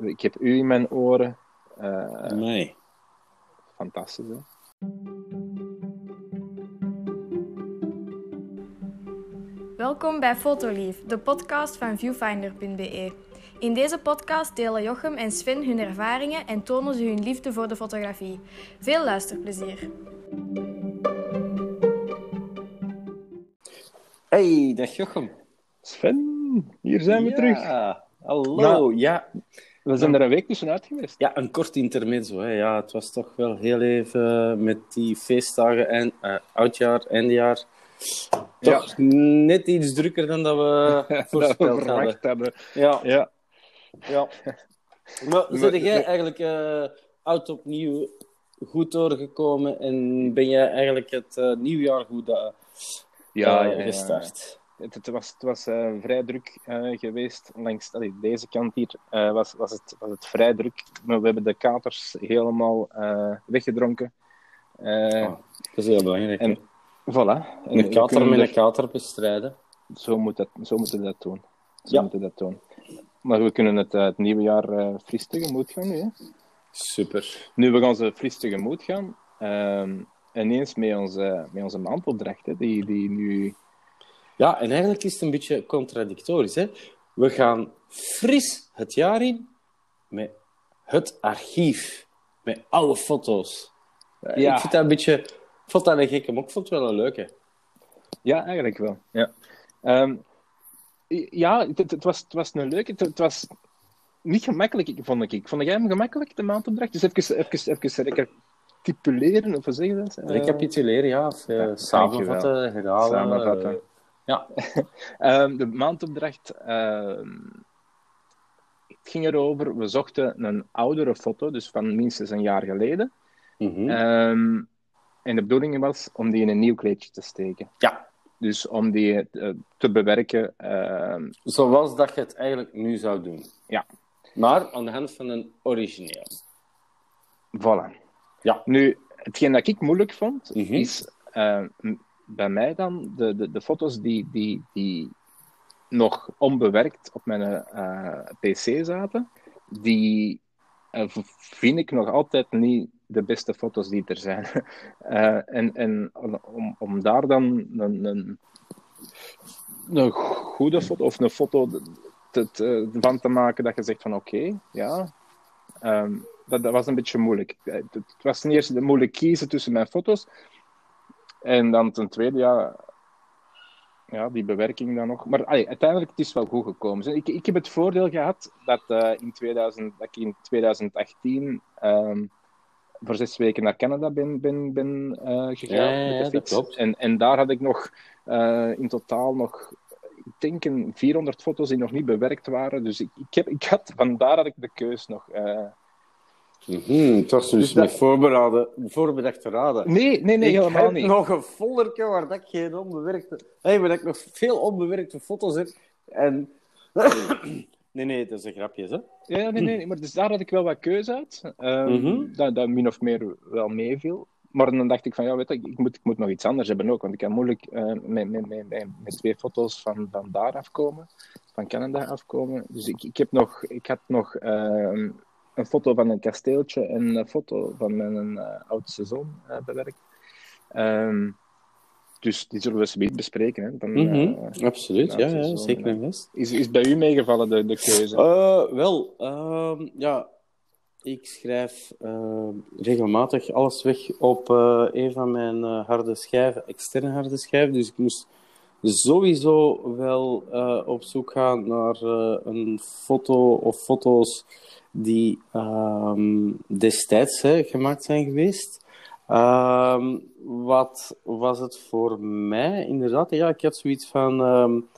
ik heb u in mijn oren. Uh, nee. Fantastisch, hè? Welkom bij Fotolief, de podcast van viewfinder.be. In deze podcast delen Jochem en Sven hun ervaringen en tonen ze hun liefde voor de fotografie. Veel luisterplezier. Hey, dag Jochem. Sven, hier zijn we terug. Hallo, nou, ja. We zijn er een week tussenuit geweest. Ja, een kort intermezzo. Hè. Ja, het was toch wel heel even met die feestdagen en uh, oudjaar, eindjaar. Toch ja. net iets drukker dan dat we voorspeld hadden. hebben. Ja. ja. ja. Maar zit jij eigenlijk uh, oud opnieuw goed doorgekomen en ben jij eigenlijk het uh, nieuwjaar goed ja, ja, gestart? Het, het, was, het was vrij druk geweest. Langs allee, deze kant hier was, was, het, was het vrij druk. Maar we hebben de katers helemaal weggedronken. Oh, dat is heel belangrijk. En, Voilà. En een kater met een kater bestrijden. Zo, moet dat, zo moeten we dat doen. Zo ja. moeten dat doen. Maar we kunnen het, het nieuwe jaar fris tegemoet gaan nu. Hè? Super. Nu, we gaan ze fris tegemoet gaan. Uh, ineens met onze, met onze maandopdracht, hè, die, die nu... Ja, en eigenlijk is het een beetje contradictorisch. Hè? We gaan fris het jaar in met het archief. Met alle foto's. Ja. Ik vind dat een beetje vond dat een gekke, maar ik vond het wel een leuke. Ja, eigenlijk wel. Ja, um, ja het, het, was, het was een leuke. Het, het, was niet gemakkelijk, vond ik. Vond jij hem gemakkelijk, de maandopdracht? Dus even, even, even recapituleren, of wat zeg je dat? Uh, recapituleren, ja. Of, uh, ja samenvatten, herhalen. Samenvatten. Ja. um, de maandopdracht... het ging erover, we zochten een oudere foto, dus van minstens een jaar geleden. Mm -hmm. um, en de bedoeling was om die in een nieuw kleedje te steken. Ja. Dus om die uh, te bewerken. Uh... Zoals dat je het eigenlijk nu zou doen. Ja. Maar aan de hand van een origineel. Voilà. Ja. Nu, hetgeen dat ik moeilijk vond, mm -hmm. is uh, bij mij dan de, de, de foto's die, die, die nog onbewerkt op mijn PC zaten, die vind ik nog altijd niet de beste foto's die er zijn. En en om, om daar dan een, een, een goede foto of een foto te, te, van te maken dat je zegt van oké, ja, um, dat, dat, was een beetje moeilijk. Het was ten eerste moeilijk kiezen tussen mijn foto's. En dan ten tweede, ja, ja die bewerking dan nog. Maar allee, uiteindelijk het is wel goed gekomen. Ik, ik heb het voordeel gehad dat, uh, in, 2000, dat ik in 2018 um, voor zes weken naar Canada ben, ben, ben uh, gegaan ja, met de fiets. En, en daar had ik nog uh, in totaal nog, ik denk, een 400 foto's die nog niet bewerkt waren. Dus ik, ik, heb, ik had, vandaar had ik de keus nog. Uh... Mm -hmm, het was dus, dus dat... voorbedachte raden. Nee, nee, nee, ik helemaal heb niet. nog een foldertje waar dat ik geen onbewerkte... Hey, waar ik nog veel onbewerkte foto's heb. En... Nee, nee, dat is een grapje, hè? Ja, nee, nee, maar dus daar had ik wel wat keuze uit. Um, mm -hmm. dat, dat min of meer wel meeviel. Maar dan dacht ik van, ja, weet je, ik moet, ik moet nog iets anders hebben ook. Want ik kan moeilijk uh, met, met, met, met, twee foto's van, van daar afkomen. Van Canada afkomen. Dus ik, ik, heb nog, ik had nog uh, een foto van een kasteeltje en een foto van mijn uh, oudste zoon bewerkt. Um, dus die zullen we eens bespreken. Hè? Dan, mm -hmm. uh, Absoluut, ja, ja, zeker en vast. Is, is bij u meegevallen de, de keuze? Uh, wel, uh, ja, ik schrijf regelmatig alles weg op een van mijn harde schijven, externe harde schijven. Dus ik moest sowieso wel op zoek gaan naar een foto of foto's die ehm, destijds hè, gemaakt zijn geweest. Uh, wat was het voor mij? Inderdaad, ja, ik had zoiets van. Um,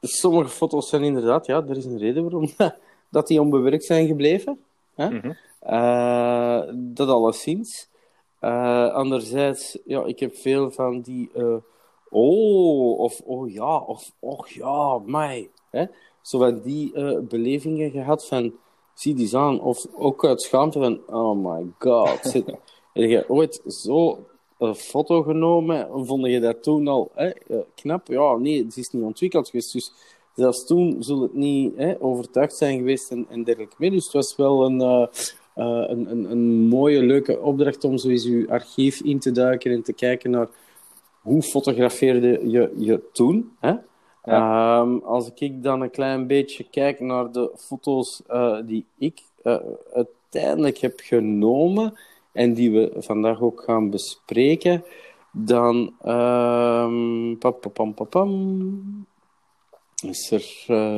sommige foto's zijn inderdaad, ja, er is een reden waarom dat die onbewerkt zijn gebleven. Hè? Mm -hmm. uh, dat alleszins. Uh, anderzijds, ja, ik heb veel van die. Uh, oh, of oh ja, of oh ja, mij. Hè? Zo van die belevingen gehad van. Zie die aan. Of ook uit schaamte van. Oh my god. Heb je ooit zo een foto genomen? Vond je dat toen al hè, knap? Ja, nee, het is niet ontwikkeld geweest. Dus zelfs toen zullen het niet hè, overtuigd zijn geweest en, en dergelijke meer. Dus het was wel een, uh, een, een, een, mooie, leuke opdracht om zo eens uw archief in te duiken en te kijken naar hoe fotografeerde je je toen. Hè? Ehm, als ik dan een klein beetje kijk naar de foto's uh, die ik uh, uiteindelijk heb genomen en die we vandaag ook gaan bespreken, dan pam, is er uh,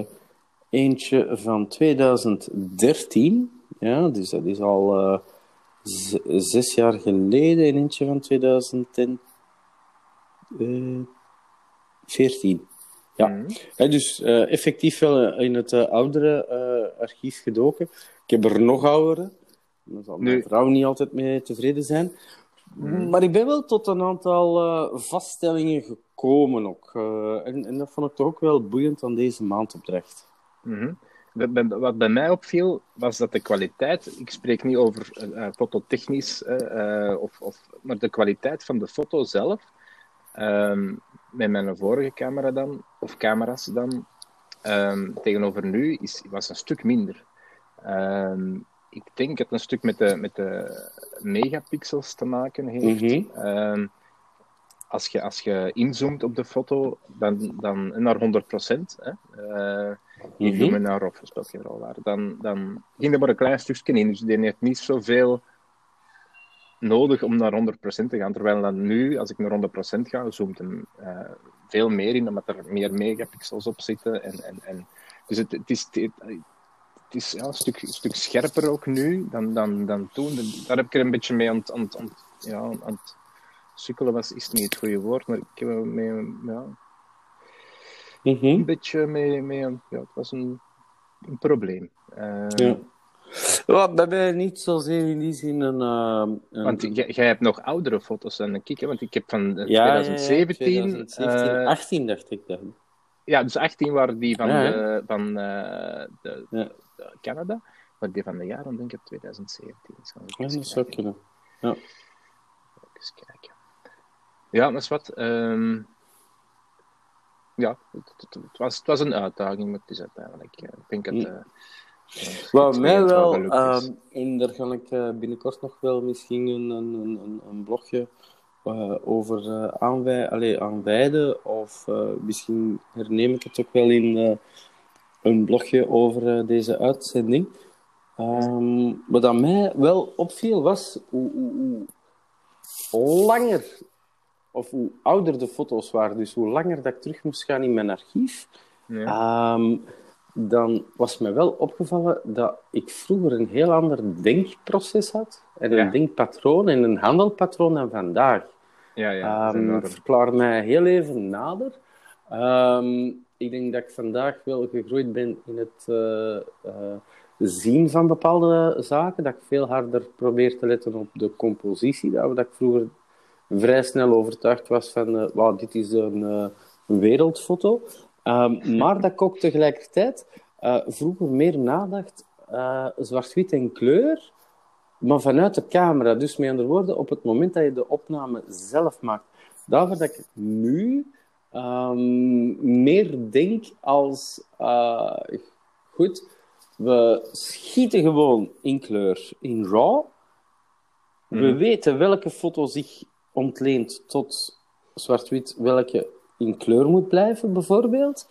eentje van 2013. Ja, dus dat is al zes jaar geleden. En eentje van 2014. Ja, mm dus uh, effectief wel in het uh, oudere uh, archief gedoken. Ik heb er nog oudere. Daar zal mijn vrouw niet altijd mee tevreden zijn. Mm. Maar ik ben wel tot een aantal vaststellingen gekomen ook. En, en, dat vond ik toch ook wel boeiend aan deze maandopdracht. Mm -hmm. Wat bij mij opviel, was dat de kwaliteit... Ik spreek niet over fototechnisch, of, of, maar de kwaliteit van de foto zelf... Um, met mijn vorige camera dan, of camera's dan, um, tegenover nu, is, was een stuk minder. Um, ik denk dat het een stuk met de, met de megapixels te maken heeft. Mm -hmm. als, je, als je inzoomt op de foto, dan, dan naar 100%, hè, uh, mm -hmm. naar of speelt geen rol waar, dan, dan ging er maar een klein stukje in. Dus die heeft niet zoveel nodig om naar 100% te gaan. Terwijl dan nu, als ik naar 100% ga, zoomt hem uh, veel meer in, omdat er meer megapixels op zitten. En, en, en, dus het, het is, het, het is ja, een, stuk, een stuk scherper ook nu dan, dan, dan toen. Daar heb ik er een beetje mee aan, aan, aan, ja, aan het sukkelen, was, is niet het goede woord, maar ik heb er mee, ja, mm -hmm. een beetje mee, mee ja, het was een, een probleem. Uh, ja. Ja, bij mij niet zozeer in die zin een... Uh, een... Want jij hebt nog oudere foto's dan ik, hè? want ik heb van 2017... Ja, 2017 uh, 18 dacht ik dan. Ja, dus 18 waren die van, ja, de, van uh, de, de, Canada, maar die van de jaren denk ik 2017. Ja, dat zou kunnen. Ja. Eens kijken. Ja, dat is wat. Um, ja, het, het, het, was, het was een uitdaging, maar het is uiteindelijk... Ik denk dat... Uh, wat mij wel, en daar ga ik uh, binnenkort nog wel misschien een, een, een, een blogje uh, over uh, aanwij allee, aanwijden, of misschien herneem ik het ook wel in een blogje over deze uitzending. Um, wat aan mij wel opviel was hoe, hoe, hoe, langer of hoe ouder de foto's waren, dus hoe langer dat ik terug moest gaan in mijn archief. Ja. Um, dan was me wel opgevallen dat ik vroeger een heel ander denkproces had. En een denkpatroon en een handelpatroon dan vandaag. Ja, ja. Um, verklaar mij heel even nader. Um, ik denk dat ik vandaag wel gegroeid ben in het uh, uh, zien van bepaalde zaken. Dat ik veel harder probeer te letten op de compositie. Dat, ik vroeger vrij snel overtuigd was van, uh, wow, dit is een, een wereldfoto. Um, maar dat ik ook tegelijkertijd uh, vroeger meer nadacht, uh, zwart-wit en kleur, maar vanuit de camera. Dus met andere woorden, op het moment dat je de opname zelf maakt. Daarvoor dat ik nu um, meer denk als, uh, goed, we schieten gewoon in kleur in RAW. We mhm. weten welke foto zich ontleent tot zwart-wit, welke in kleur moet blijven, bijvoorbeeld.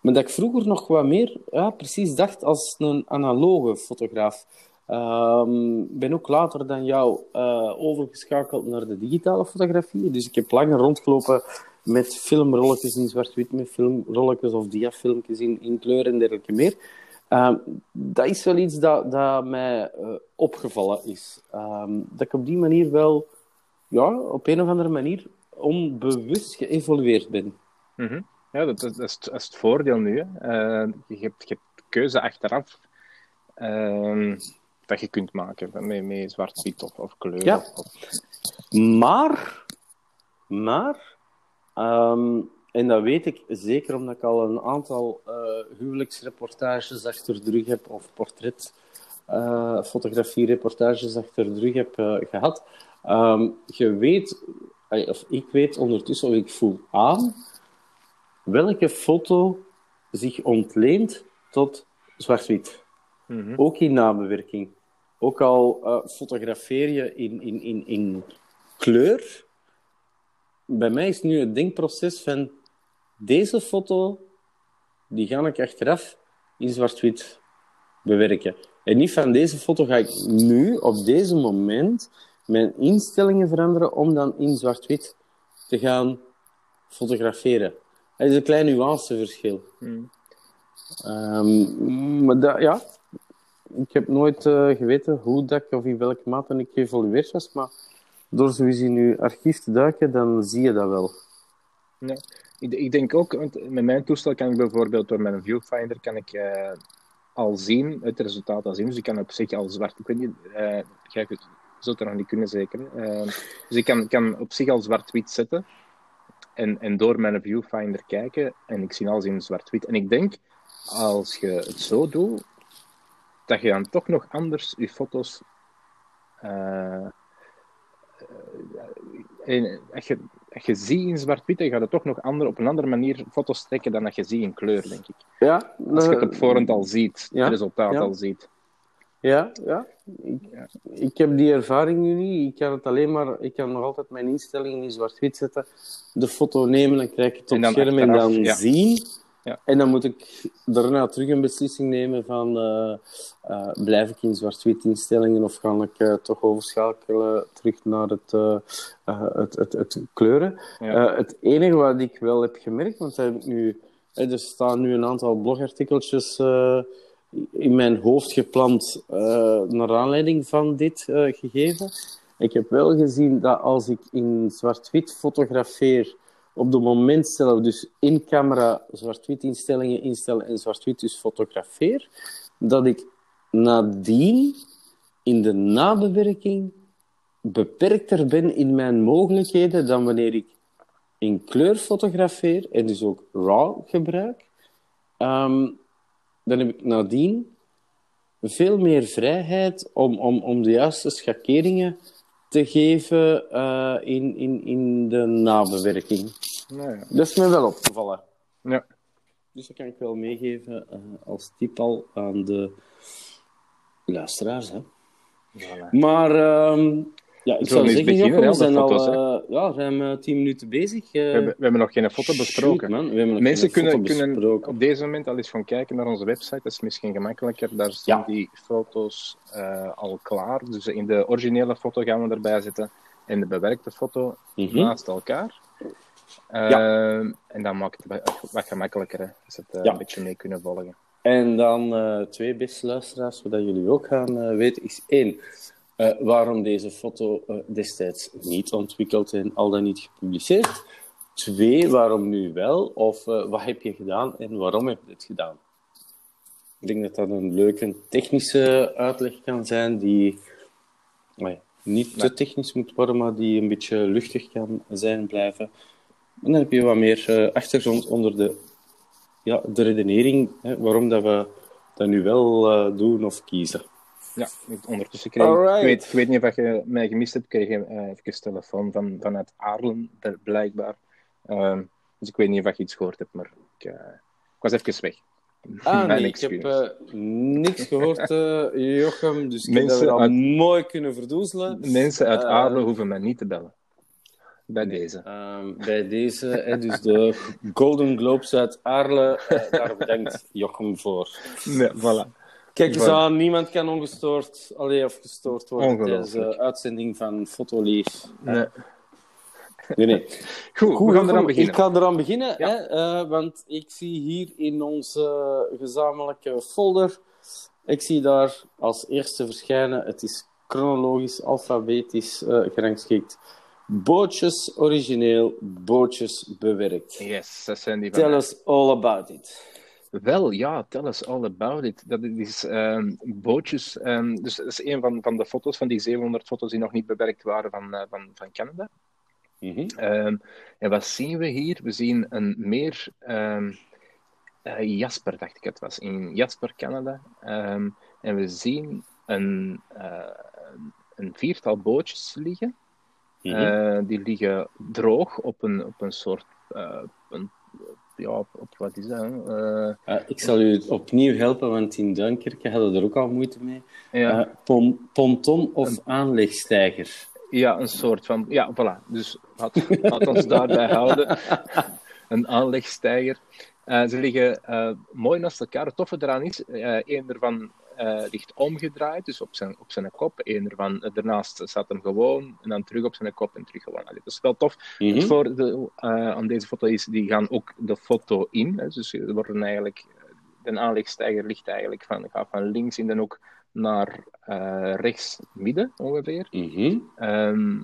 Maar dat ik vroeger nog wat meer ja, precies dacht als een analoge fotograaf. Ik um, ben ook later dan jou uh, overgeschakeld naar de digitale fotografie. Dus ik heb langer rondgelopen met filmrolletjes in zwart-wit, met filmrolletjes of diafilmpjes in, in kleur en dergelijke meer. Um, dat is wel iets dat, dat mij uh, opgevallen is. Um, dat ik op die manier wel, ja, op een of andere manier onbewust geëvolueerd ben. Mm -hmm. Ja, dat, dat, is, dat, is, het voordeel nu. Hè. Uh, je, hebt, je hebt keuze achteraf uh, dat je kunt maken met, met zwart-wit of, of kleur. Ja. Of, Maar, maar um, en dat weet ik zeker omdat ik al een aantal uh, huwelijksreportages achter de rug heb, of portret uh, fotografie-reportages achter de rug heb gehad. Um, je weet of ik weet ondertussen, of ik voel aan, welke foto zich ontleent tot zwart-wit. Mhm. Ook in nabewerking. Ook al eh, fotografeer je in, in, in, in kleur. Bij mij is nu het denkproces van deze foto, die ga ik achteraf in zwart-wit bewerken. En niet van deze foto ga ik nu, op deze moment, mijn instellingen veranderen om dan in zwart-wit te gaan fotograferen. Dat is een klein nuanceverschil. Mhm. Ehm, maar dat, ja, ik heb nooit eh, geweten hoe dat ik, of in welke mate ik geëvolueerd was, maar door zo eens in je archief te duiken, dan zie je dat wel. Ja. Ik, ik denk ook, want met mijn toestel kan ik bijvoorbeeld door mijn viewfinder kan ik, eh, al zien, het resultaat al zien. Dus ik kan op zich al zwart, ik weet niet, je, je zult er nog niet kunnen zeker. hè. Eh, dus ik kan, kan op zich al zwart-wit zetten en, en door mijn viewfinder kijken en ik zie alles in zwart-wit. En ik denk, als je het zo doet, dat je dan toch nog anders je foto's eh, en als, je, als je ziet in zwart-wit, dan gaat het toch nog ander, op een andere manier foto's trekken dan dat je ziet in kleur, denk ik. Ja, Als je het eh, op voorhand al ziet, ja, het resultaat ja. al ziet. Ja, ja. Ik, ik heb die ervaring nu niet. Ik kan het alleen maar... Ik kan nog altijd mijn instellingen in zwart-wit zetten, de foto nemen en krijg ik het op dan scherm en dan ja. zien. Ja. En dan moet ik daarna terug een beslissing nemen van... eh, eh, blijf ik in zwart-wit instellingen of ga ik eh, toch overschakelen terug naar het, het, het, het kleuren? Ja. Het enige wat ik wel heb gemerkt, want dat heb ik nu, er staan nu een aantal blogartikeltjes in mijn hoofd gepland eh, naar aanleiding van dit eh, gegeven. Ik heb wel gezien dat als ik in zwart-wit fotografeer, op het moment zelf, dus in camera zwart-wit instellingen instellen en zwart-wit dus fotografeer, dat ik nadien in de nabewerking beperkter ben in mijn mogelijkheden dan wanneer ik in kleur fotografeer en dus ook RAW gebruik. Ehm, dan heb ik nadien veel meer vrijheid om, om, om de juiste schakeringen te geven eh, in, in, in de nabewerking. Nou ja. Dat is me wel opgevallen. Ja. Dus dat kan ik wel meegeven eh, als tip al aan de luisteraars. Hè. Voilà. Maar ehm, ja, ik We zou zeggen, beginnen, Jochem, hè, we zijn foto's, al eh, ja, ruim eh, tien minuten bezig. eh. We, hebben, we hebben nog geen foto besproken. Shoot, man. Mensen kunnen, kunnen op deze moment al eens gaan kijken naar onze website. Dat is misschien gemakkelijker. Daar staan Ja. die foto's eh, al klaar. Dus in de originele foto gaan we erbij zetten en de bewerkte foto Mhm. naast elkaar. En dan maakt het wat- gemakkelijker. Hè, als het eh, Ja. een beetje mee kunnen volgen. En dan eh, twee beste luisteraars, wat jullie ook gaan eh, weten, is één, eh, waarom deze foto eh, destijds niet ontwikkeld en al dan niet gepubliceerd. Twee, waarom nu wel? Of eh, wat heb je gedaan en waarom heb je het gedaan? Ik denk dat dat een leuke technische uitleg kan zijn, die niet te technisch moet worden, maar die een beetje luchtig kan zijn blijven. En dan heb je wat meer achtergrond onder de ja, de redenering hè, waarom dat we dat nu wel doen of kiezen. Ja, ondertussen kreeg ik, Alright. ik, weet, ik weet niet of je mij gemist hebt, kreeg ik eh, even telefoon van, vanuit Aarlen, bl- blijkbaar. Ehm, dus ik weet niet of je iets gehoord hebt, maar ik, eh, ik was even weg. Ah, nee, ik heb eh, niks gehoord, eh, Jochem, dus ik heb Mensen dat al uit- mooi kunnen verdoezelen. Mensen uit Eh, Aarlen hoeven mij niet te bellen. Bij deze. Ehm, bij deze, hè, dus de Golden Globes uit Aarle, eh, daar bedankt Jochem voor. Nee, voilà. Kijk eens aan, niemand kan ongestoord, alleen of gestoord worden tijdens de uitzending van Fotolief. Nee. Nee, nee. Goed, Goed, we gaan eraan beginnen. Ik ga eraan beginnen, Ja. hè, eh, want ik zie hier in onze gezamenlijke folder, ik zie daar als eerste verschijnen, het is chronologisch, alfabetisch eh gerangschikt. Bootjes origineel, bootjes bewerkt. Yes, dat zijn die van Tell us all about it. Wel, ja, tell us all about it. Dat is ehm, bootjes. ehm, dus dat is een van, van de foto's, van die 700 foto's die nog niet bewerkt waren van, eh, van, van Canada. Mhm. Ehm, en wat zien we hier? We zien een meer eh, Jasper, dacht ik het was, in Jasper, Canada. En we zien een, eh, een viertal bootjes liggen. Mhm. Die liggen droog op een, op een soort een ja, op, op wat is dat? Eh, Eh, ik zal u opnieuw helpen, want in Duinkerke hadden we er ook al moeite mee. ja, Eh, pon- ponton of aanlegstijger? ja, een soort van. Ja, voilà. Dus had ons daarbij houden. Een aanlegstijger. Eh, ze liggen mooi naast elkaar. Het toffe eraan is, één ervan eh, ligt omgedraaid, dus op zijn, op zijn kop. Eén ervan eh, daarnaast staat hem gewoon, en dan terug op zijn kop en terug gewoon. Allee, dat is wel tof. Het voordeel eh, aan deze foto is, die gaan ook de foto in. Hè, dus worden eigenlijk, de aanlegstijger ligt eigenlijk van, gaat van links in de hoek naar eh, rechts midden ongeveer. Mhm. Ehm,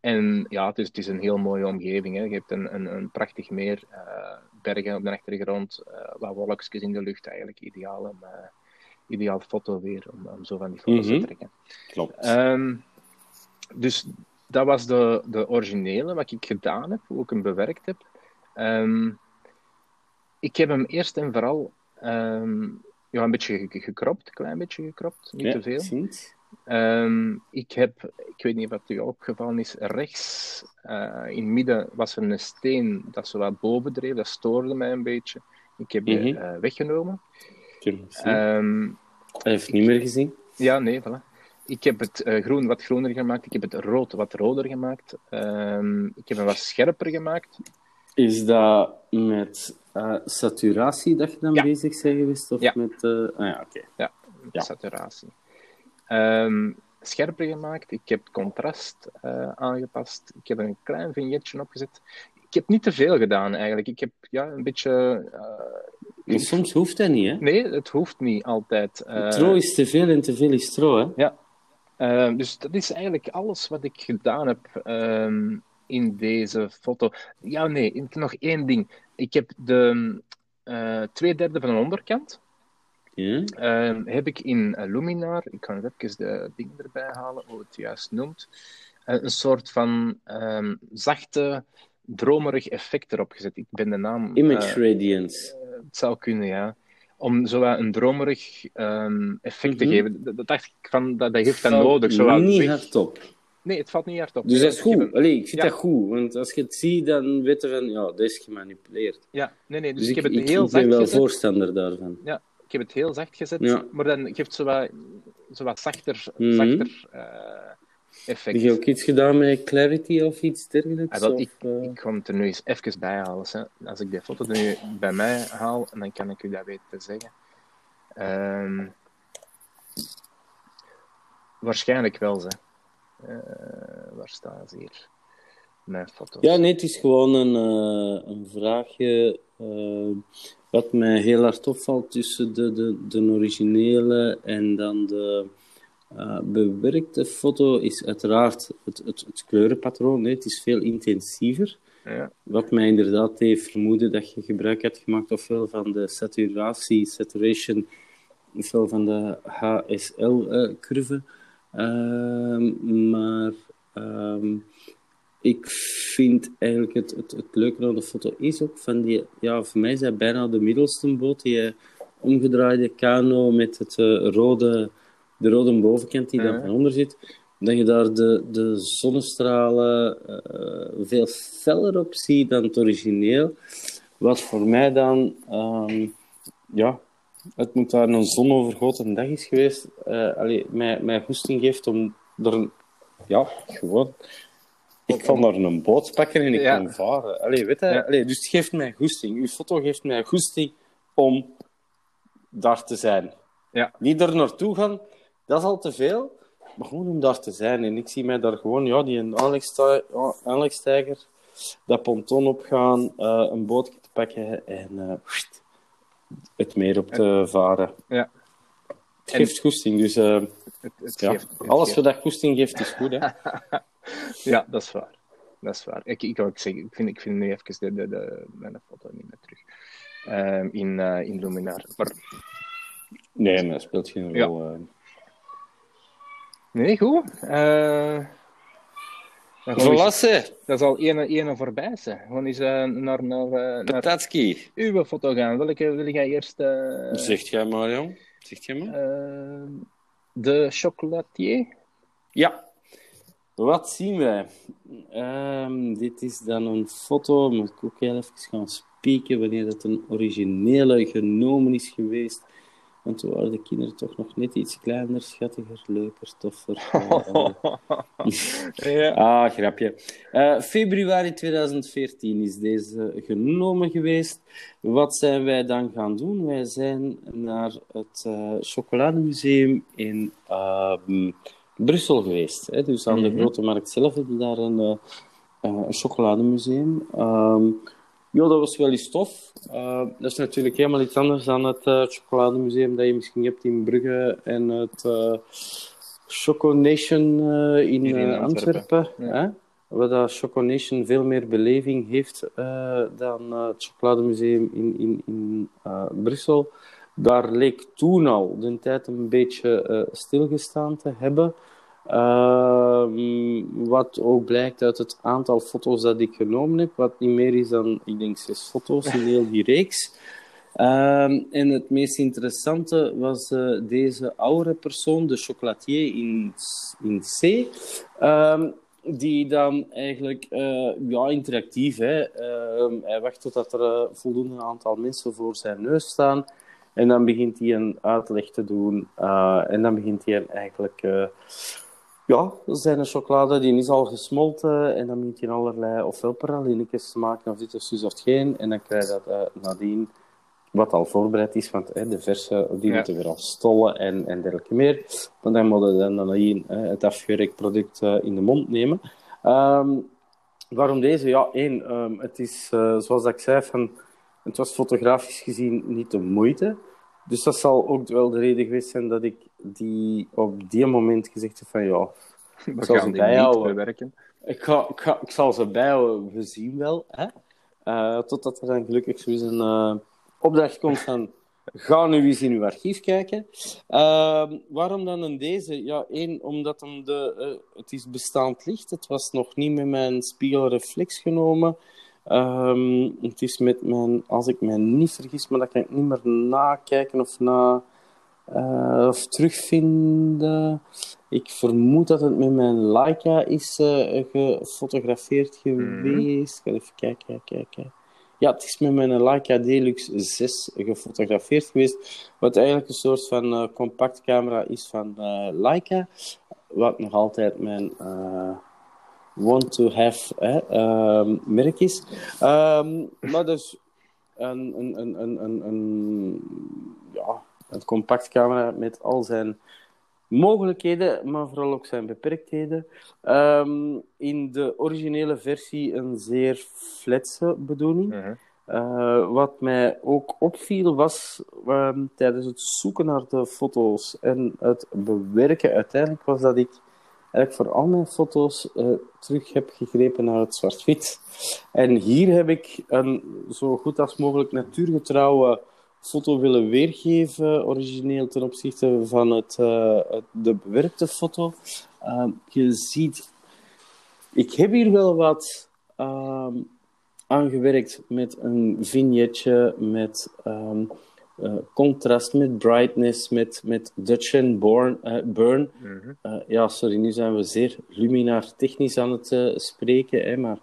en ja, het is, het is een heel mooie omgeving. Hè. Je hebt een, een, een prachtig meer, eh, bergen op de achtergrond, eh, wat wolkjes in de lucht. Eigenlijk ideaal, om, eh, ideaal foto weer, om, om zo van die foto's Mhm. te trekken. Klopt. Ehm, dus dat was de, de originele, wat ik gedaan heb, hoe ik hem bewerkt heb. Ehm, ik heb hem eerst en vooral ehm, ja, een beetje ge- gekropt, een klein beetje gekropt, niet Ja, te veel. ik heb, ik weet niet wat u opgevallen is, rechts eh, in het midden was er een steen dat zo wat boven dreef, dat stoorde mij een beetje. Ik heb die Mhm. eh, weggenomen. Ehm, Hij heeft niet meer gezien. ja, nee, voilà. Ik heb het eh, groen wat groener gemaakt, ik heb het rood wat roder gemaakt. Ehm, ik heb hem wat scherper gemaakt. Is dat met eh, saturatie dat je dan Ja. bezig bent geweest? Of Ja. met... eh, Ah ja, oké. Ja. saturatie. Ehm, scherper gemaakt. Ik heb contrast aangepast. Ik heb een klein vignetje opgezet. Ik heb niet te veel gedaan eigenlijk. Ik heb ja, een beetje. Eh, Maar soms hoeft dat niet, hè? nee, het hoeft niet altijd. eh, Tro is te veel en te veel is tro, hè? Ja. Ehm, dus dat is eigenlijk alles wat ik gedaan heb ehm, in deze foto. Ja, nee, nog één ding. Ik heb de eh twee derde van de onderkant. Ja. Ehm, heb ik in eh, Luminar, ik kan het even de ding erbij halen, hoe het juist noemt, eh, een soort van ehm, zachte, dromerig effect erop gezet. Ik ben de naam... Image eh, radiance. Het zou kunnen, ja. Om zo een dromerig ehm, effect te Mhm. geven. Dat, dat dacht ik van, dat, dat heeft dat nodig. Zo niet hardop. Nee, het valt niet hard op. Dus dat is goed. een- Allee, ik vind Ja. dat goed. Want als je het ziet, dan weet je van, ja, dat is gemanipuleerd. Ja, nee, nee. Dus, Dus ik ik, heb het ik, heel ik ben wel gezet. voorstander daarvan. Ja, ik heb het heel zacht gezet. Ja. Maar dan geeft het zo wat, zo wat zachter, Mhm. zachter eh, effect. Heb je ook iets gedaan met Clarity of iets dergelijks? Ah, wel, of, ik, ik ga het er nu eens even bij halen. Hè. Als ik die foto er nu bij mij haal, dan kan ik u dat weten te zeggen. Ehm, waarschijnlijk wel, ze. Eh, waar staan ze hier? Mijn foto's. Ja, nee, het is gewoon een, eh, een vraagje. wat mij heel hard opvalt tussen de, de, de originele en dan de eh, bewerkte foto is uiteraard het, het, het kleurenpatroon. Nee, het is veel intensiever. Ja. Wat mij inderdaad deed vermoeden dat je gebruik hebt gemaakt ofwel van de saturatie, saturation, ofwel van de HSL-curve. Ehm, maar ehm, ik vind eigenlijk het, het, het leuke aan de foto is ook van die, ja, voor mij is dat bijna de middelste boot, die eh, omgedraaide kano met het eh, rode, de rode bovenkant die daar van onder zit. Dat je daar de, de zonnestralen eh, veel feller op ziet dan het origineel. Wat voor mij dan, ehm, ja, het moet daar een zonovergoten dag is geweest, eh allee, mij, mij goesting geeft om er, ja, gewoon, ik kan daar een boot pakken en ik Ja. kan varen. Allee, weet je, Ja. allee, dus het geeft mij goesting. Uw foto geeft mij goesting om daar te zijn. Ja. Niet er naartoe gaan, dat is al te veel, maar gewoon om daar te zijn. En ik zie mij daar gewoon, ja, die ja, aanlegstijger, dat ponton opgaan, eh, een bootje te pakken en eh, het meer op te varen. Ja. Het geeft goesting, dus eh, Het, het ja, geeft, het alles geeft- wat dat goesting geeft is goed. Hè? Ja, dat is waar. Dat is waar. Ik, ik, ook zeggen, ik vind, ik vind nu even de, de, de, mijn foto niet meer terug. Ehm, in, in Luminar. Maar Nee, maar dat speelt geen Ja. rol. eh. Nee, goed. Volasse, dat is al ene, ene voorbij. Ze. Gewoon eens eh, naar, naar, eh, naar uw foto gaan. Welke wil jij eerst? eh, Zegt jij maar, jong. Zegt jij maar. de chocolatier? Ja. Wat zien wij? Ehm, dit is dan een foto. Moet ik ook heel even gaan spieken wanneer dat een originele genomen is geweest. Want toen waren de kinderen toch nog net iets kleiner, schattiger, leuker, toffer. ja. Ah, grapje. Uh, februari 2014 is deze genomen geweest. Wat zijn wij dan gaan doen? Wij zijn naar het uh, Chocolademuseum in uh, Brussel geweest. Hè? Dus aan de mhm. Grote Markt zelf hebben we daar een, een chocolademuseum. Um, ja, dat was wel eens tof. Uh, dat is natuurlijk helemaal iets anders dan het uh, chocolademuseum dat je misschien hebt in Brugge en het uh, Choco Nation in, in, Antwerpen. Antwerpen Waar dat Choco Nation veel meer beleving heeft dan het chocolademuseum in, in, in Brussel. Daar leek toen al de tijd een beetje stilgestaan te hebben. Ehm, wat ook blijkt uit het aantal foto's dat ik genomen heb, wat niet meer is dan, ik denk, zes foto's in heel die reeks. Ehm, en het meest interessante was uh, deze oude persoon, de chocolatier in, in C, ehm, die dan eigenlijk uh, ja, interactief, hè, hij wacht totdat er uh, voldoende aantal mensen voor zijn neus staan. En dan begint hij een uitleg te doen. En dan begint hij eigenlijk ja, dat zijn een chocolade die is al gesmolten en dan moet je allerlei ofwel pralinetjes maken of dit of zus of geen. En dan krijg je dat uh, nadien wat al voorbereid is, want de verse die ja. moeten weer al stollen en, en dergelijke meer. Want dan moeten we dan nadien het afgewerkt product uh, in de mond nemen. Um, waarom deze? Ja, één, um, het is zoals ik zei, van, het was fotografisch gezien niet de moeite. Dus dat zal ook wel de reden geweest zijn dat ik die op die moment gezegd heb van ja, ik zal ze bijhouden. Ik, ga, ik, ga, ik zal ze bijhouden, we zien wel. Hè? Uh, totdat er dan gelukkig zo een uh, opdracht komt van ga nu eens in uw archief kijken. Uh, waarom dan een deze? Ja, één, omdat hem de, uh, het is bestaand licht. Het was nog niet met mijn spiegelreflex genomen. Um, het is met mijn, als ik mij niet vergis, maar dat kan ik niet meer nakijken of, na, uh, of terugvinden. Ik vermoed dat het met mijn Leica is uh, gefotografeerd mhm. geweest. Mm -hmm. Even kijken, kijken, kijken. Ja, het is met mijn Leica Deluxe 6 gefotografeerd geweest. Wat eigenlijk een soort van uh, compactcamera is van Leica. Wat nog altijd mijn want to have um, merk is. Um, maar dus een, een, een, een, een, een, ja, een compact camera met al zijn mogelijkheden, maar vooral ook zijn beperktheden. Um, in de originele versie een zeer fletse bedoeling. Uh -huh. uh, wat mij ook opviel was tijdens het zoeken naar de foto's en het bewerken uiteindelijk was dat ik eigenlijk voor al mijn foto's uh, terug heb gegrepen naar het zwart-wit. En hier heb ik een zo goed als mogelijk natuurgetrouwe foto willen weergeven, origineel ten opzichte van het, uh, de bewerkte foto. Uh, je ziet, ik heb hier wel wat ehm, aangewerkt met een vignetje, met um, uh, contrast met brightness, met, met Dutch and Born, uh, Burn. Mm -hmm. uh, ja, sorry, nu zijn we zeer luminaar technisch aan het spreken, hè, maar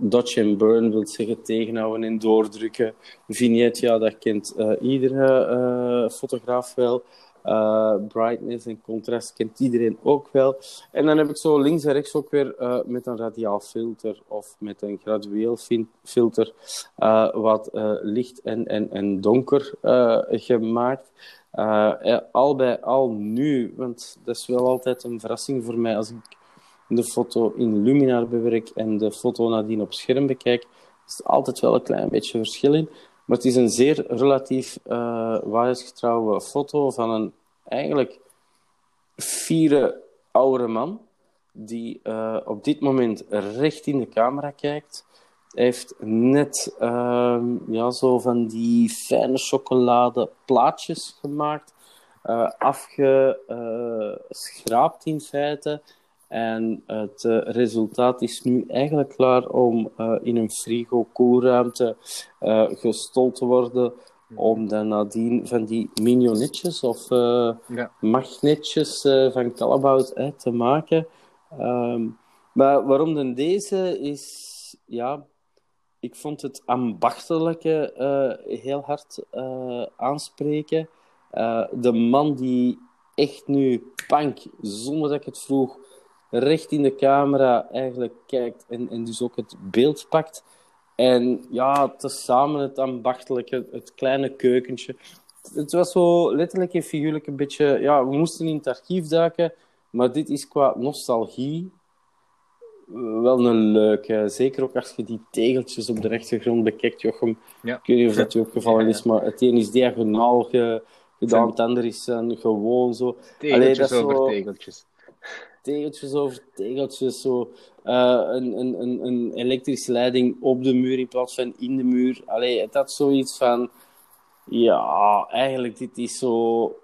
Dutch and Burn wil zeggen tegenhouden en doordrukken. Vignet, ja, dat kent iedere fotograaf wel. Uh, brightness en contrast kent iedereen ook wel. En dan heb ik zo links en rechts ook weer uh, met een radiaal filter of met een gradueel filter uh, wat licht en, en, en donker gemaakt. al bij al nu, want dat is wel altijd een verrassing voor mij als ik de foto in Luminar bewerk en de foto nadien op scherm bekijk, is er altijd wel een klein beetje verschil in. Maar het is een zeer relatief uh, waarheidsgetrouwe foto van een eigenlijk vierde oude man die uh, op dit moment recht in de camera kijkt. Hij heeft net uh, ja, zo van die fijne chocolade plaatjes gemaakt, uh, afgeschraapt in feite. En het uh, resultaat is nu eigenlijk klaar om uh, in een frigo-koelruimte uh, gestold te worden. Om dan nadien van die mignonnetjes of ja. magnetjes van Callebaut te maken. Ehm, maar waarom dan deze is, ja, ik vond het ambachtelijke heel hard aanspreken. De man die echt nu, pank, zonder dat ik het vroeg, recht in de camera eigenlijk kijkt en, en dus ook het beeld pakt. En ja, tezamen het ambachtelijke, het kleine keukentje. Het was zo letterlijk en figuurlijk een beetje... Ja, we moesten in het archief duiken, maar dit is qua nostalgie wel een leuke. Zeker ook als je die tegeltjes op de rechtergrond bekijkt, Jochem. Ja. Ik weet niet of dat je opgevallen is, maar het een is diagonaal ge, gedaan, het ander is uh, gewoon zo... Tegeltjes Allee, over zo... tegeltjes. Tegeltjes over tegeltjes, zo... Uh, een, een, een, een elektrische leiding op de muur in plaats van in de muur. Allee, het had zoiets van... Ja, eigenlijk, dit is zo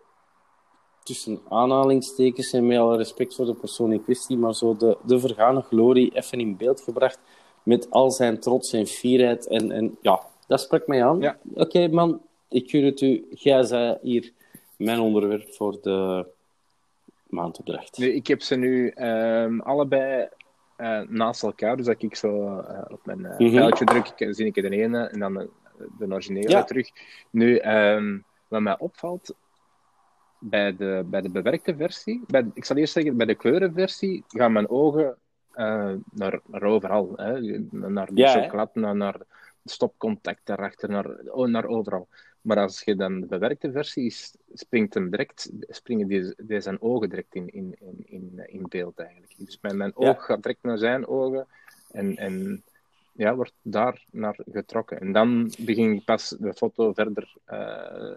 tussen aanhalingstekens en met alle respect voor de persoon in kwestie, maar zo de, de vergane glorie even in beeld gebracht met al zijn trots en fierheid. En, en ja, dat spreekt mij aan. Ja. Oké, man, ik gun het u. Jij zei hier mijn onderwerp voor de maandopdracht. Nee, ik heb ze nu um, allebei uh, naast elkaar, dus dat ik zo uh, op mijn uh, mm -hmm. druk, zie ik de ene en dan de, de originele ja. terug. Nu, um, wat mij opvalt, bij de, bij de bewerkte versie, bij, ik zal eerst zeggen, bij de kleurenversie gaan mijn ogen uh, naar, naar overal. Hè? Naar de ja, chocolade, naar, naar stopcontact daarachter, naar, oh, naar overal. Maar als je dan de bewerkte versie is, springt hem direct, springen die, die zijn ogen direct in, in, in, in beeld eigenlijk. Dus mijn, mijn oog gaat direct naar zijn ogen en, en ja, wordt daar naar getrokken. En dan begin ik pas de foto verder uh,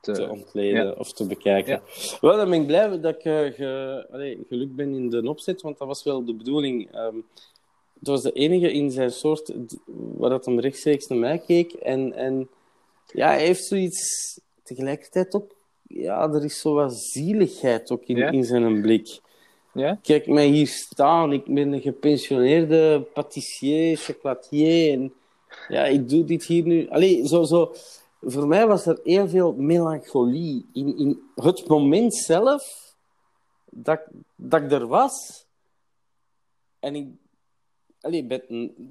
te, ontleden of te bekijken. Ja. Wel, dan ben ik blij dat ik uh, ge, allee, geluk ben in de opzet, want dat was wel de bedoeling. Um, het was de enige in zijn soort waar dat hem rechtstreeks naar mij keek. En, en ja, hij heeft zoiets tegelijkertijd ook. Ja, er is zo wat zieligheid ook in, in zijn blik. Ja? Kijk mij hier staan. Ik ben een gepensioneerde patissier, chocolatier. En ja, ik doe dit hier nu. Allee, zo, zo voor mij was er heel veel melancholie in, in het moment zelf dat, dat ik er was. En ik, allee, met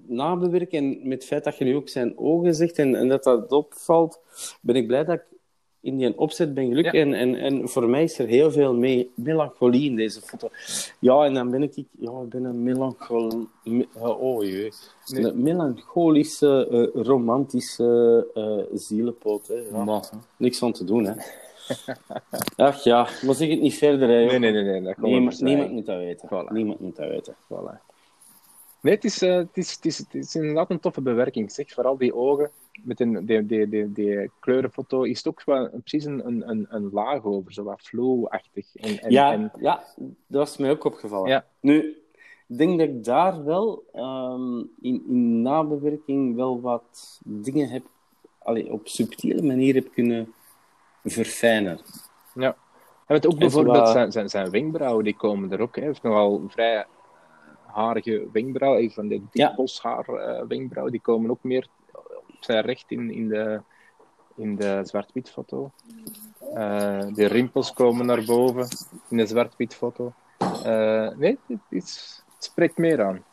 nabewerken en met het feit dat je nu ook zijn ogen zegt en, en dat dat opvalt, ben ik blij dat ik in die opzet ben gelukt. En, en, en voor mij is er heel veel mee, melancholie in deze foto. Ja, en dan ben ik, ja, ik ben een melanchol... Oh jee. Een melancholische, uh, romantische uh, zielenpoot. Hè. Ja. Niks aan te doen, hè. Ach ja, maar zeg het niet verder, hè. Nee, nee, nee. nee dat niemand, niemand moet dat weten. Voilà. Niemand moet dat weten. Voilà. Nee, het is, uh, het, is, het, is, het is inderdaad een toffe bewerking. Zeg, vooral die ogen met een, die, die, die, die kleurenfoto is het ook wel precies een, een, een laag over, zo wat flow-achtig. En, en, ja, en... ja, dat was mij ook opgevallen. Ja. Nu, ik denk dat ik daar wel um, in, in nabewerking wel wat dingen heb, allee, op subtiele manier heb kunnen verfijnen. Ja. En het ook bijvoorbeeld zijn, zijn, zijn wenkbrauwen, die komen er ook. Hij heeft nogal vrij harige wenkbrauwen, van de diep boshaar uh, wenkbrauwen, die komen ook meer zijn recht in, in de, in de zwart-wit foto. Uh, de rimpels komen naar boven in de zwart-wit foto. Uh, nee, het, is, het, spreekt meer aan.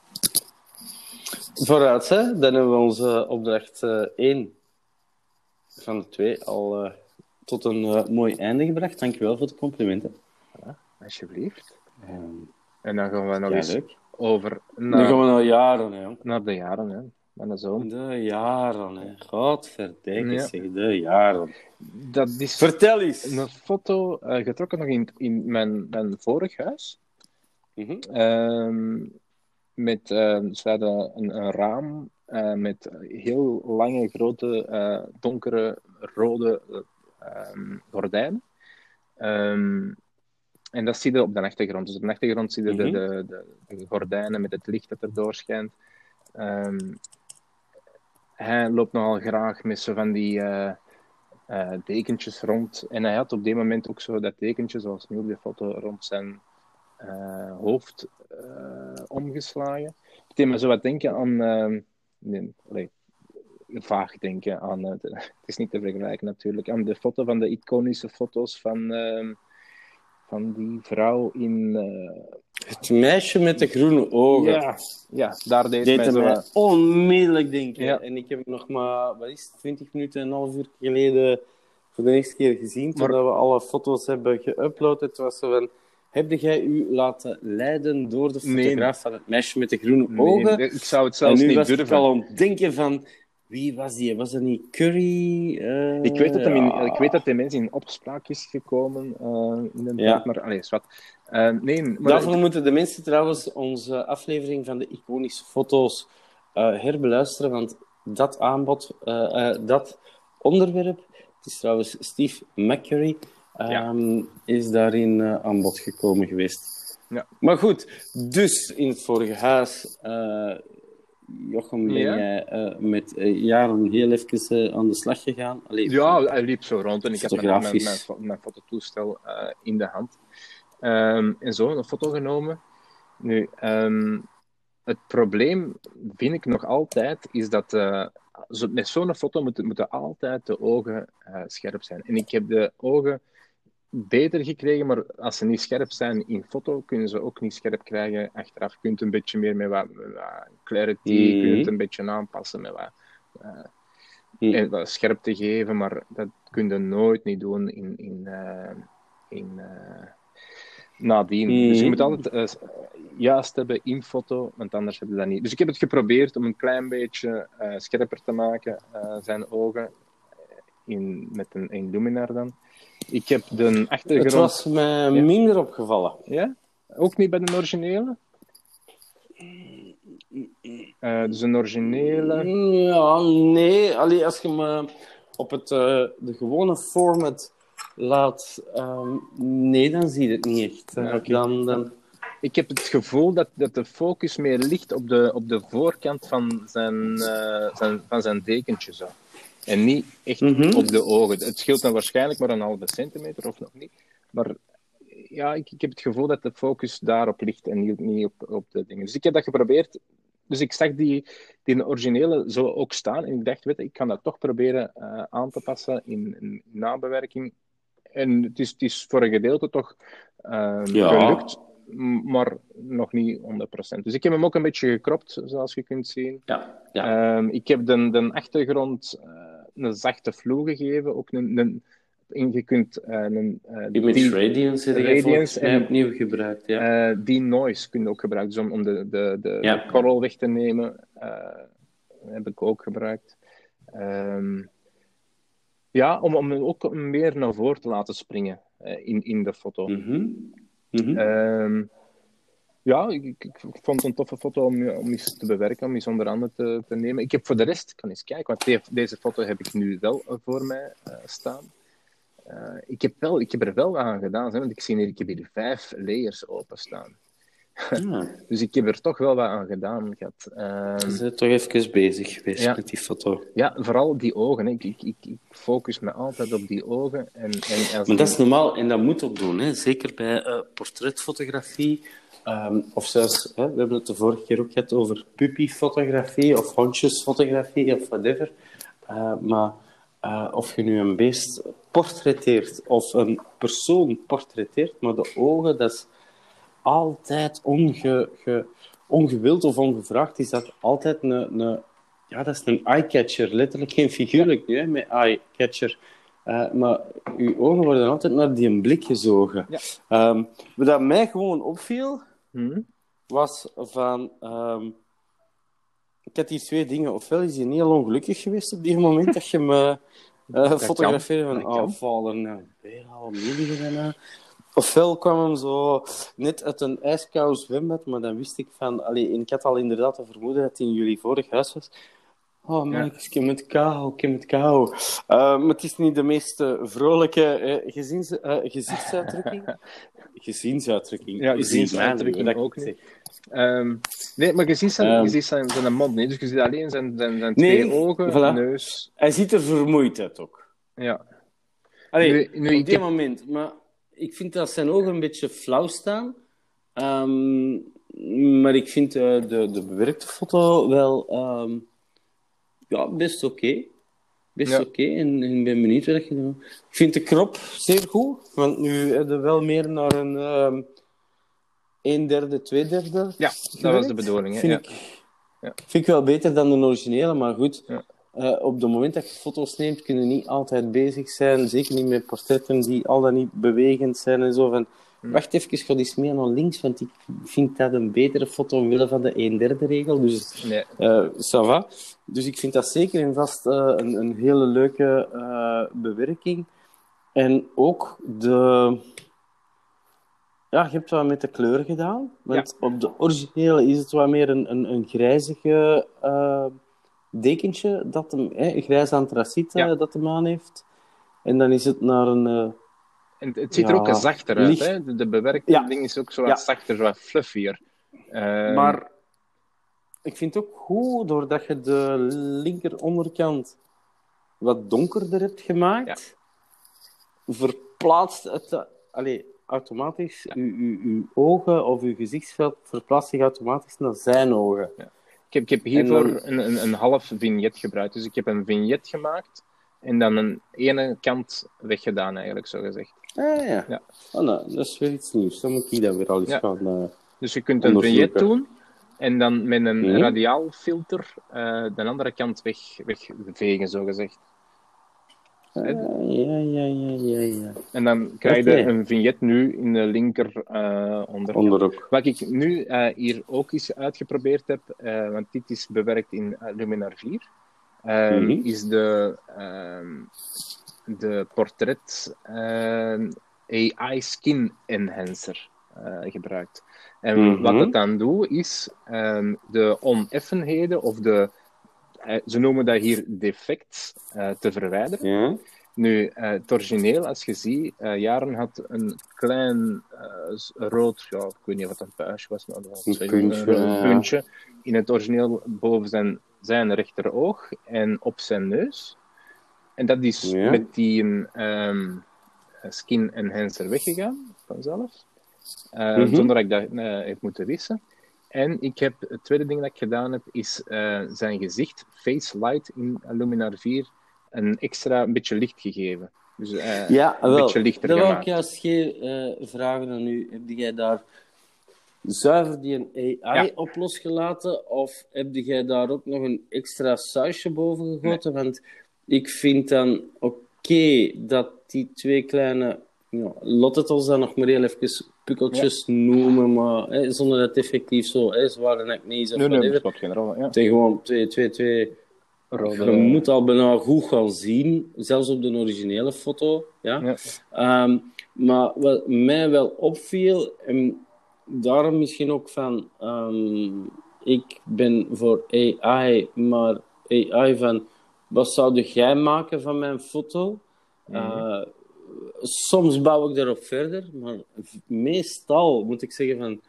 Vooruit, hè? dan hebben we onze opdracht 1 uh, van de twee al tot een mooi einde gebracht. Dankjewel voor de complimenten. Ja, alsjeblieft. Um, en dan gaan we nog eens leuk. Over naar, dan gaan we naar jaren, hè. naar de jaren. Hè. Mijn zoon. De jaren, hè. Godverdikke ja. zeg, de jaren. Dat is Vertel eens. Een foto uh, getrokken nog in, in mijn, mijn vorig huis. Mm -hmm. uh, met uh, een, een, raam uh, met heel lange, grote, donkere, rode ehm, gordijnen. Um, en dat zie je op de achtergrond. Dus op de achtergrond zie je mm -hmm. de, de, de, gordijnen met het licht dat er doorschijnt. Um, hij loopt nogal graag met zo van die uh, uh, dekentjes rond. En hij had op dit moment ook zo dat dekentje, zoals nu op de foto, rond zijn uh, hoofd omgeslagen. Het deed me zo wat denken aan... nee, nee, vaag denken aan... het is niet te vergelijken natuurlijk. Aan de foto van de iconische foto's van... van die vrouw in... Het meisje met de groene ogen. Ja, ja daar deed, deed mij het zo... mij onmiddellijk denken. Ja. En ik heb nog maar, wat is het, 20 minuten en een half uur geleden voor de eerste keer gezien, toen Maar- we alle foto's hebben geüpload. Het was zo van, heb jij u laten leiden door de Nee. fotograaf van het meisje met de groene Nee, ogen? ik zou het en zelfs nu niet was durven. ik al aan het denken van, wie was die? Was dat niet Curry? Eh, Ik weet, dat hem in, ik weet dat hij mensen in opspraak is gekomen uh, in de Ja. maar allee, wat. Uh, nee, maar Daarvoor moeten de mensen trouwens onze aflevering van de iconische foto's eh, herbeluisteren, want dat aanbod, eh, eh, dat onderwerp, het is trouwens Steve McCurry, ehm, is daarin eh, aan bod gekomen geweest. Ja. Maar goed, dus in het vorige huis, eh, Jochem, ben Ja. jij eh, met eh, jaren heel even eh, aan de slag gegaan? Allee, ja, hij liep zo rond en ik had mijn, mijn, mijn, fo- mijn fototoestel in de hand. Um, en zo, een foto genomen. Nu, um, het probleem vind ik nog altijd, is dat met zo'n foto moeten, moeten altijd de ogen scherp zijn. En ik heb de ogen beter gekregen, maar als ze niet scherp zijn in foto, kunnen ze ook niet scherp krijgen achteraf. Je kunt een beetje meer met wat, met wat clarity, je kunt het een beetje aanpassen met wat, uh, en wat scherp te geven, maar dat kun je nooit niet doen in, in, uh, in uh, nadien. Dus je moet altijd juist hebben in foto, want anders heb je dat niet. Dus ik heb het geprobeerd om een klein beetje scherper te maken, zijn ogen, in, met een, een luminair dan. Ik heb de achtergrond... Het was mij ja. minder opgevallen. Ja? Ook niet bij de originele? Uh, dus een originele... Ja, nee. Allee, als je me op het, uh, de gewone format laat... Um, nee, dan zie je het niet echt. Okay. dan, dan... Ik heb het gevoel dat, dat de focus meer ligt op de, op de voorkant van zijn, zijn, van zijn dekentje. Zo. En niet echt mm -hmm. op de ogen. Het scheelt dan waarschijnlijk maar een halve centimeter of nog niet. Maar ja, ik, ik heb het gevoel dat de focus daarop ligt en niet, niet op, op de dingen. Dus ik heb dat geprobeerd. Dus ik zag die, die originele zo ook staan. En ik dacht, weet je, ik kan dat toch proberen uh, aan te passen in, in nabewerking. En het is, het is voor een gedeelte toch uh, ja. gelukt. Maar nog niet 100%. Dus ik heb hem ook een beetje gekropt, zoals je kunt zien. Ja, ja. Um, ik heb de, de achtergrond uh, een zachte vloer gegeven. Ook een, een, je kunt uh, een... Uh, Image die, Radiance heb radiance en opnieuw gebruikt, ja. Uh, die noise kun je ook gebruiken, dus om, om de, de, de, ja. de korrel weg te nemen. Heb ik ook gebruikt. Um, ja, om, om ook meer naar voren te laten springen in, in de foto. Mm -hmm. Mm -hmm. um, ja, ik, ik, ik, vond het een toffe foto om, om eens te bewerken, om eens onder andere te, te nemen. Ik heb voor de rest, ik kan eens kijken, want de, deze foto heb ik nu wel voor mij uh, staan. Uh, ik, heb wel, ik heb er wel aan gedaan, hè, want ik zie hier, ik heb hier vijf layers openstaan. Ja. dus ik heb er toch wel wat aan gedaan gehad. Um, bent toch even bezig geweest ja. met die foto. Ja, vooral die ogen. Ik, ik, ik, ik, focus me altijd op die ogen. En, en als maar dat is normaal en dat moet ook doen. Hè. Zeker bij uh, portretfotografie. Um, of zelfs, hè, we hebben het de vorige keer ook gehad over puppyfotografie of hondjesfotografie of whatever. Uh, maar uh, of je nu een beest portretteert of een persoon portretteert, maar de ogen, dat is altijd onge, ge, ongewild of ongevraagd, is dat altijd een, een, ja, dat is een eye-catcher, letterlijk geen figuurlijk, ja. met eye-catcher. Uh, maar uw ogen worden altijd naar die blik gezogen. Ja. Um, wat dat mij gewoon opviel, hmm. was van... Um, ik had hier twee dingen. Ofwel is hij niet al ongelukkig geweest op die moment dat je me uh, fotografeerde van... Oh, vader, nou, weer al. Ofwel kwam hem zo net uit een ijskoud zwembad, maar dan wist ik van... Allee, ik had al inderdaad een vermoeden dat hij in jullie vorig huis was. Oh, man, heb het kou, ik heb het kou. Uh, maar het is niet de meest uh, vrolijke uh, gezins, gezichtsuitdrukking. gezinsuitdrukking. Ja, gezinsuitdrukking dat ook niet. Um, nee, maar je ziet zijn, um, je ziet zijn, zijn mond niet, dus je ziet alleen zijn, zijn, zijn twee ogen, voilà. neus. Hij ziet er vermoeid uit ook. Ja. Allee, nu, nu, op dit heb... moment. Maar ik vind dat zijn ogen een beetje flauw staan. Um, maar ik vind de, de bewerkte foto wel ja, best oké. Okay. Best ja. oké. Okay. En, ik ben benieuwd wat je doet. Ik vind de krop zeer goed. Want nu heb je wel meer naar een... Um, een derde, twee derde. Ja, dat was de bedoeling. Hè? Vind, Ja. ik, Ja. vind ik wel beter dan de originele, maar goed. Eh, op het moment dat je foto's neemt, kun je niet altijd bezig zijn. Zeker niet met portretten die al dan niet bewegend zijn en zo. Van, Hm. Wacht even, ik ga iets meer naar links, want ik vind dat een betere foto omwille van de een derde regel. Dus Nee. eh ça va. Dus ik vind dat zeker en vast eh, een, een hele leuke eh, bewerking. En ook de... Ja, je hebt wat met de kleur gedaan. Want op de originele is het wat meer een, een, een grijzige eh, dekentje, dat hem, hè, een grijs antraciet Ja. dat hem aan heeft. En dan is het naar een... eh, En het ziet er ook zachter uit. licht- Hè? De, de bewerkte Ja. ding is ook zo Ja. wat zachter, zo wat fluffier. Maar ik vind het ook goed, doordat je de linker onderkant wat donkerder hebt gemaakt, verplaatst het allee, automatisch, uw, uw, uw ogen of uw gezichtsveld verplaatst zich automatisch naar zijn ogen. Ik heb, ik heb hiervoor dan- een, een, een half vignet gebruikt. Dus ik heb een vignet gemaakt en dan een ene kant weggedaan, eigenlijk, zo gezegd. Ah, ja. Ja. Oh, nou, dat is weer iets nieuws. Dan moet ik dat weer al eens Ja. gaan... eh, Dus je kunt een vignet doen en dan met een Mhm. radiaalfilter eh, de andere kant weg, wegvegen, zo gezegd. ah, ja, ja, ja, ja, ja. En dan krijg je een vignet nu in de linker eh onderkant. Onderop. Wat ik nu eh, hier ook eens uitgeprobeerd heb, eh, want dit is bewerkt in eh, Luminar 4, eh, Mhm. is de, ehm, de portret eh, AI Skin Enhancer eh, gebruikt. En Mhm. wat het dan doet, is ehm, de oneffenheden, of de, eh, ze noemen dat hier defects, eh, te verwijderen. Nu, eh, het origineel, als je ziet, eh, Jaren had een klein eh, rood, ja, ik weet niet wat een puistje was, maar dat was Een puntje, een ja. in het origineel boven zijn, zijn rechteroog en op zijn neus. En dat is Ja. met die ehm, skin enhancer weggegaan, vanzelf. Eh, Mhm. Zonder dat ik dat eh, heb moeten wissen. En ik heb, het tweede ding dat ik gedaan heb, is eh, zijn gezicht, Face Light in Luminar 4, een extra een beetje licht gegeven. Dus Ja, een wel. beetje lichter dat wou ik gemaakt. juist geen vragen aan u. Heb jij daar zuiver die een AI Ja. op losgelaten? Of heb jij daar ook nog een extra sausje boven gegoten? Want ik vind dan oké dat die twee kleine... Ja, laat het ons dan nog maar heel even pukkeltjes noemen, maar hè, zonder dat het effectief zo is, zware neknees of Nee, nee, whatever. dat klopt geen rol. Ja. Het zijn gewoon twee, twee, twee Rode- je moet al bijna goed gaan zien, zelfs op de originele foto. Ja? Ja. Ehm, maar wat mij wel opviel, en daarom misschien ook van, ehm, ik ben voor AI, maar AI van, wat zou jij maken van mijn foto? Eh, soms bouw ik daarop verder, maar meestal moet ik zeggen van,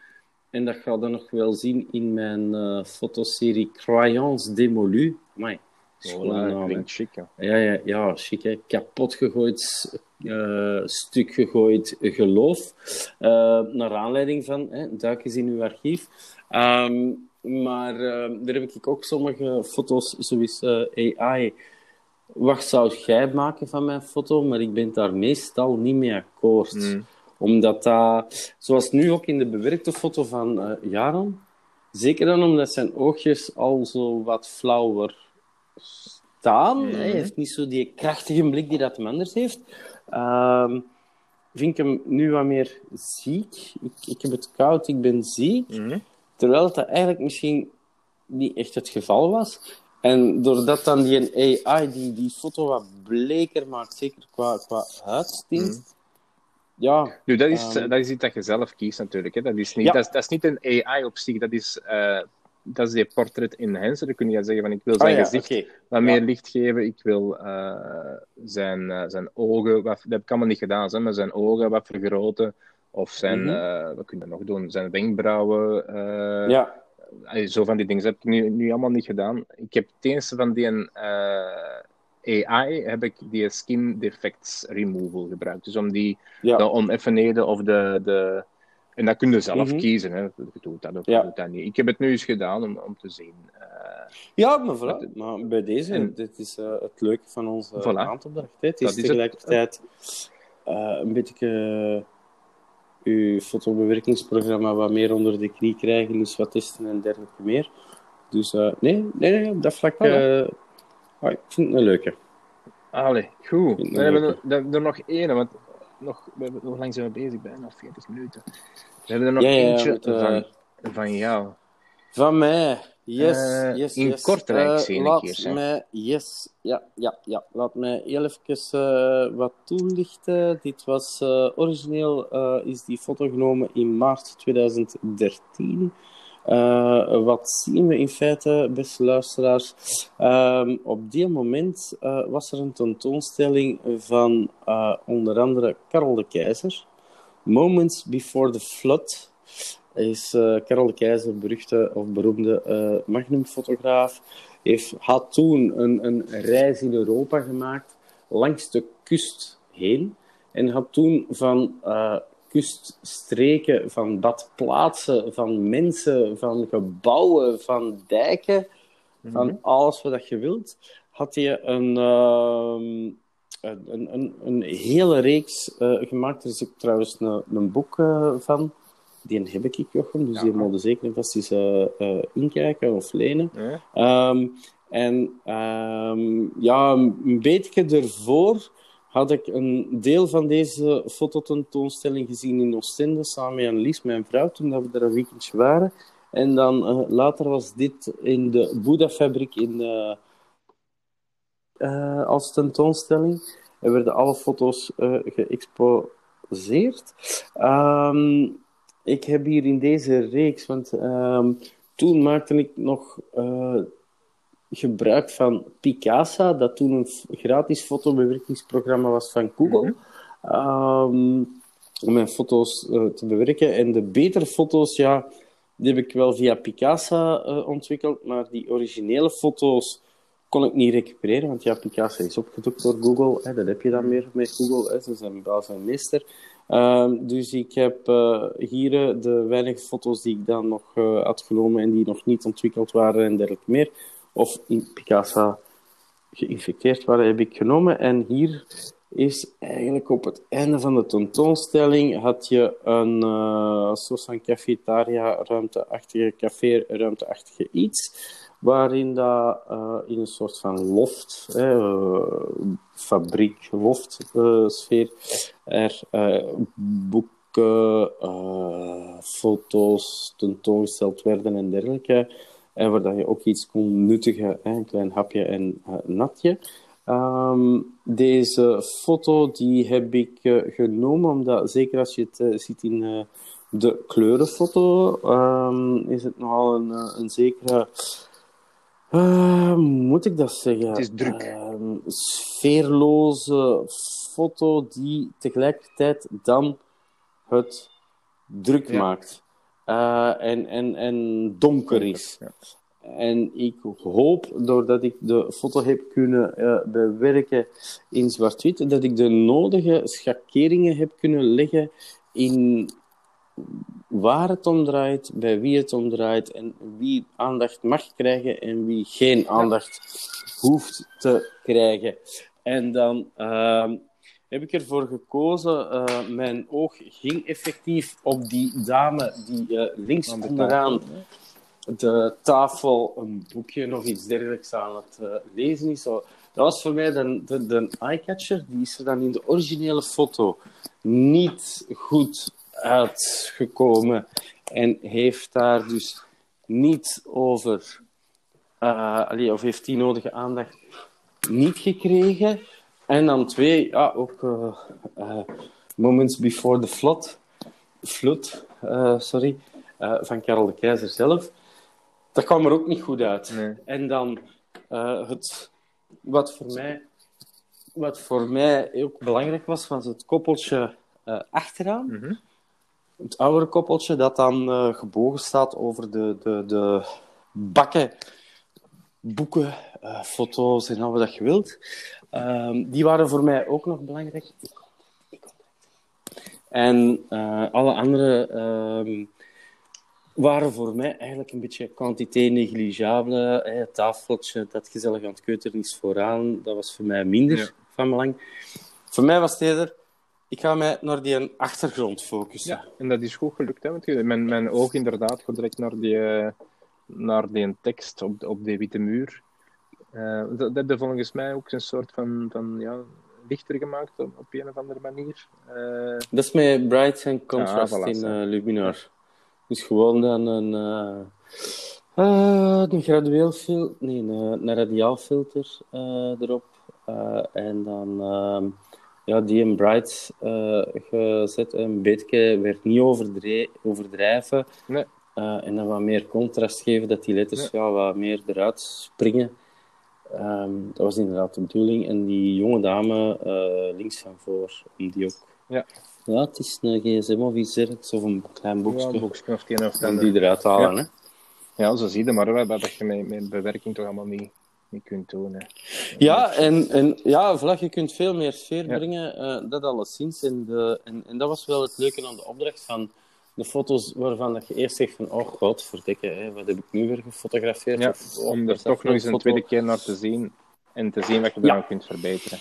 en dat ga je dan nog wel zien in mijn eh, fotoserie Crayons Démolus. Amai, Voilà, naam, chic. hè. Ja, ja, ja, chic, hè. Kapot gegooid, eh, stuk gegooid geloof. Eh, naar aanleiding van, hè, duik eens in uw archief. Ehm, maar eh, daar heb ik ook sommige foto's, zoals AI. Wat zou jij maken van mijn foto? Maar ik ben daar meestal niet mee akkoord. Mm. Omdat dat, zoals nu ook in de bewerkte foto van eh Jaron, zeker dan omdat zijn oogjes al zo wat flauwer staan. Mhm. Hij heeft niet zo die krachtige blik die dat hem anders heeft. Ehm, vind ik hem nu wat meer ziek. Ik, ik heb het koud, ik ben ziek. Mhm. Terwijl dat eigenlijk misschien niet echt het geval was. En doordat dan die AI die, die foto wat bleker maakt, zeker qua, qua huidstint, Mhm. ja, Nu, dat is, Ehm. dat is iets dat je zelf kiest natuurlijk. Hè. Dat, is niet, Ja. dat, is, dat is niet een AI op zich, dat is, eh, dat is die portret enhancer. Dan kun je zeggen van ik wil Ah zijn ja, gezicht wat Ja. meer licht geven. Ik wil eh, zijn, eh, zijn ogen, wat, dat heb ik allemaal niet gedaan, hè, maar zijn ogen wat vergroten. Of zijn, Mhm. eh, wat kun je nog doen? Zijn wenkbrauwen. Zo van die dingen heb ik nu, nu allemaal niet gedaan. Ik heb het eerste van die eh, AI heb ik die skin defects removal gebruikt. Dus om die Ja. de oneffenheden of de, de... En dat kun je zelf Mhm. kiezen. Hè. Je doet dat ook, Ja. je doet dat niet. Ik heb het nu eens gedaan om, om te zien. eh, Ja, maar, voilà. maar bij deze, En- dit is eh, het leuke van onze Voilà. maandopdracht. hè. Het is het. tegelijkertijd eh, een beetje uw fotobewerkingsprogramma wat meer onder de knie krijgen, dus wat testen en dergelijke meer. Dus uh, nee, nee, nee, op dat vlak, uh, ik vind het een leuke. Allee, goed. We hebben er, er nog één, want nog, we hebben, hoe lang zijn we bezig? Bijna 40 minuten. We hebben er nog ja, eentje ja, van, van jou. Van mij. Yes, uh, yes, in yes. Kortrijk, zie Laat mij, yes, ja, ja, ja. Laat mij heel even uh, wat toelichten. Dit was origineel, is die foto genomen in maart 2013. wat zien we in feite, beste luisteraars? Um, op die moment was er een tentoonstelling van onder andere Karel de Keizer. Moments Before the Flood is uh, Karel de Keizer, beruchte of beroemde uh, magnumfotograaf. Heeft, had toen een, een reis in Europa gemaakt, langs de kust heen. En had toen van uh, kuststreken, van badplaatsen, van mensen, van gebouwen, van dijken, van mhm. alles wat je wilt, had hij een, uh, een, een, een, hele reeks gemaakt. Er is ook trouwens een, een boek van die heb ik, Jochem. Dus ja. die moeten zeker en vast eens uh, inkijken of lenen. Ja. Um, en um, ja, een beetje ervoor had ik een deel van deze fototentoonstelling gezien in Oostende, samen met Lies, mijn vrouw, toen we er een weekendje waren. En dan uh, later was dit in de Boeddha-fabriek in, uh, uh, als tentoonstelling. Er werden alle foto's geëxposeerd. Um, ik heb hier in deze reeks, want um, toen maakte ik nog uh, gebruik van Picasa, dat toen een gratis fotobewerkingsprogramma was van Google. um, om mijn foto's uh, te bewerken. En de betere foto's, ja, die heb ik wel via Picasa uh, ontwikkeld, maar die originele foto's kon ik niet recupereren, want ja, Picasa is opgedoekt door Google. Hè, dat heb je dan meer met Google, hè, ze zijn baas en meester. Um, dus ik heb uh, hier eh, de weinige foto's die ik dan nog uh, had genomen en die nog niet ontwikkeld waren en dergelijke meer, of in Picasa geïnfecteerd waren, heb ik genomen. En hier is eigenlijk op het einde van de tentoonstelling had je een uh, soort van cafetaria, ruimteachtige, café-ruimteachtige iets waarin dat, uh, in een soort van loft, uh, fabriek, loft uh, sfeer, er boeken, foto's tentoongesteld werden en dergelijke. En waar dat je ook iets kon nuttigen, een klein hapje en natje. Um, deze foto die heb ik genomen, omdat zeker als je het ziet in de kleurenfoto, um, is het nogal een, een zekere uh, moet ik dat zeggen? Het is druk. Uh, sfeerloze foto die tegelijkertijd dan het druk maakt. Uh, en, en, en donker is. Ja. En ik hoop, doordat ik de foto heb kunnen uh, bewerken in zwart-wit, dat ik de nodige schakeringen heb kunnen leggen in waar het om draait, bij wie het om draait en wie aandacht mag krijgen en wie geen aandacht hoeft te krijgen. En dan uh, heb ik ervoor gekozen, uh, mijn oog ging effectief op die dame die uh, links onderaan de tafel een boekje nog iets dergelijks aan het uh, lezen is. Zo, dat was voor mij de, de, de eyecatcher. Die is er dan in de originele foto niet goed uitgekomen en heeft daar dus niet over, uh, of heeft die nodige aandacht niet gekregen. En dan twee, ja, ook uh, uh, Moments Before the Flood, flood sorry, van Karel de Keizer zelf. Dat kwam er ook niet goed uit. Nee. En dan het, wat voor mij wat voor mij ook belangrijk was, was het koppeltje achteraan. Mm -hmm het oudere koppeltje dat dan uh, gebogen staat over de, de, de bakken boeken, uh, foto's en al wat je wilt. Uh, die waren voor mij ook nog belangrijk. En uh, alle andere ehm, waren voor mij eigenlijk een beetje quantité negligible. Het tafeltje dat gezellig aan het keuteren is vooraan, dat was voor mij minder ja. van belang. Voor mij was het eerder Ik ga mij naar die achtergrond focussen. Ja, en dat is goed gelukt. Hè? Want je- mijn, mijn oog inderdaad gaat direct naar die, eh, naar die tekst op, de- op die witte muur. Eh, dat, dat heb je volgens mij ook een soort van, van ja, lichter gemaakt op, op een of andere manier. Eh, Dat is met Bright en Contrast Ah, voilà, in Luminar. Dus gewoon dan een, een gradueel filter, nee, een, een radiaalfilter eh, erop. En dan ehm, ja, die in Bright eh, gezet. Een beetje werd niet overdre- overdrijven. Nee. Eh, en dan wat meer contrast geven, dat die letters ja. wat meer eruit springen. Ehm, dat was inderdaad de bedoeling. En die jonge dame eh, links van voor, om die ook... Ja. Ja, het is een gsm of iets dergelijks, of een klein ja, boekje. een boekje of die eruit halen, Ja. hè. Ja, zo zie je maar dat je met, met bewerking toch allemaal niet, niet kunt doen. Hè. Ja, en, en ja, voilà, je kunt veel meer sfeer Ja. brengen, eh, dat alleszins. En, de, en, en dat was wel het leuke aan de opdracht van de foto's waarvan dat je eerst zegt van, oh god, verdikke, hè, wat heb ik nu weer gefotografeerd? Ja, Of, oh, om er toch nog eens een foto? tweede keer naar te zien en te zien wat je Ja. dan kunt verbeteren.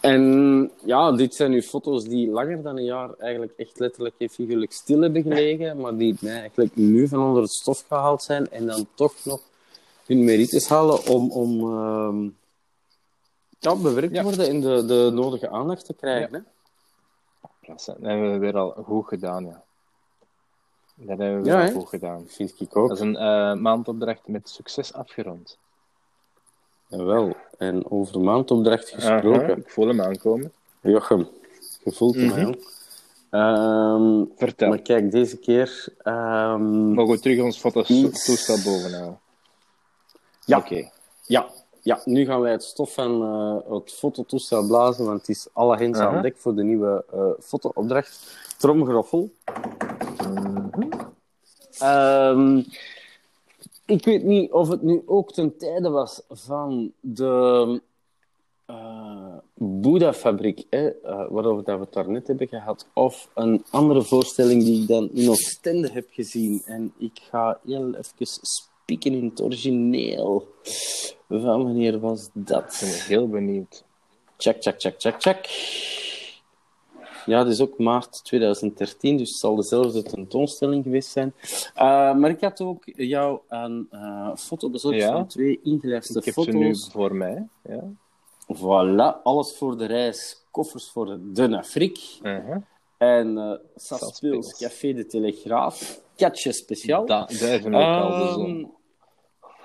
En ja, dit zijn nu foto's die langer dan een jaar eigenlijk echt letterlijk en figuurlijk stil hebben gelegen, maar die eigenlijk nu van onder het stof gehaald zijn en dan toch nog hun merites halen om, om ehm, ja, bewerkt Ja. worden en de, de nodige aandacht te krijgen. Hè? Klasse. Dat hebben we weer al goed gedaan, ja. Dat hebben we weer Ja, al goed gedaan. Vind ik ook. Dat is een eh, maandopdracht met succes afgerond. Jawel. En over maandopdracht gesproken. Aha, ik voel hem aankomen. Jochem, je voelt hem, Mhm. Ehm, Vertel. maar kijk, deze keer... ehm, Mogen we terug ons foto's toestel bovenhouden? Ja. Oké. Ja, ja, nu gaan wij het stof van eh, het fototoestel blazen, want het is alle Aha. aan dek voor de nieuwe eh fotoopdracht. Tromgeroffel. Ehm, ik weet niet of het nu ook ten tijde was van de eh Boeddha-fabriek, eh, waarover dat we het daarnet hebben gehad, of een andere voorstelling die ik dan in Oostende heb gezien. En ik ga heel even spieken in het origineel. Van wanneer was dat? Ik ben heel benieuwd. Check, check, check, check, check. Ja, dat is ook maart 2013, dus het zal dezelfde tentoonstelling geweest zijn. Eh, maar ik had ook jou een eh, foto bezorgd Ja. van twee Ik heb foto's. ze nu voor mij. Ja. Voilà, alles voor de reis, koffers voor de Afrique. Uh-huh. En Saspils. Saspils Café de Telegraaf, Katje speciaal. Da- daar hebben we ook al de zon.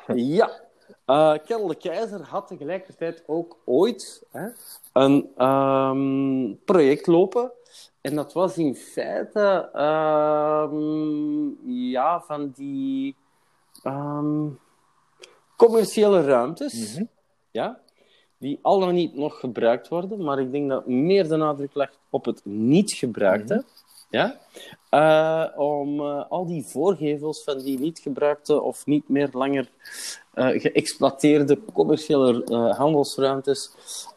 Ehm, ja. Eh Karel de Keizer had tegelijkertijd ook ooit hè, een ehm, project lopen. En dat was in feite ehm, ja, van die ehm, commerciële ruimtes. Mhm. ja, die al dan niet nog gebruikt worden. Maar ik denk dat meer de nadruk ligt op het niet gebruikte. Ja? Eh, om eh, al die voorgevels van die niet gebruikte of niet meer langer eh, geëxploiteerde commerciële handelsruimtes,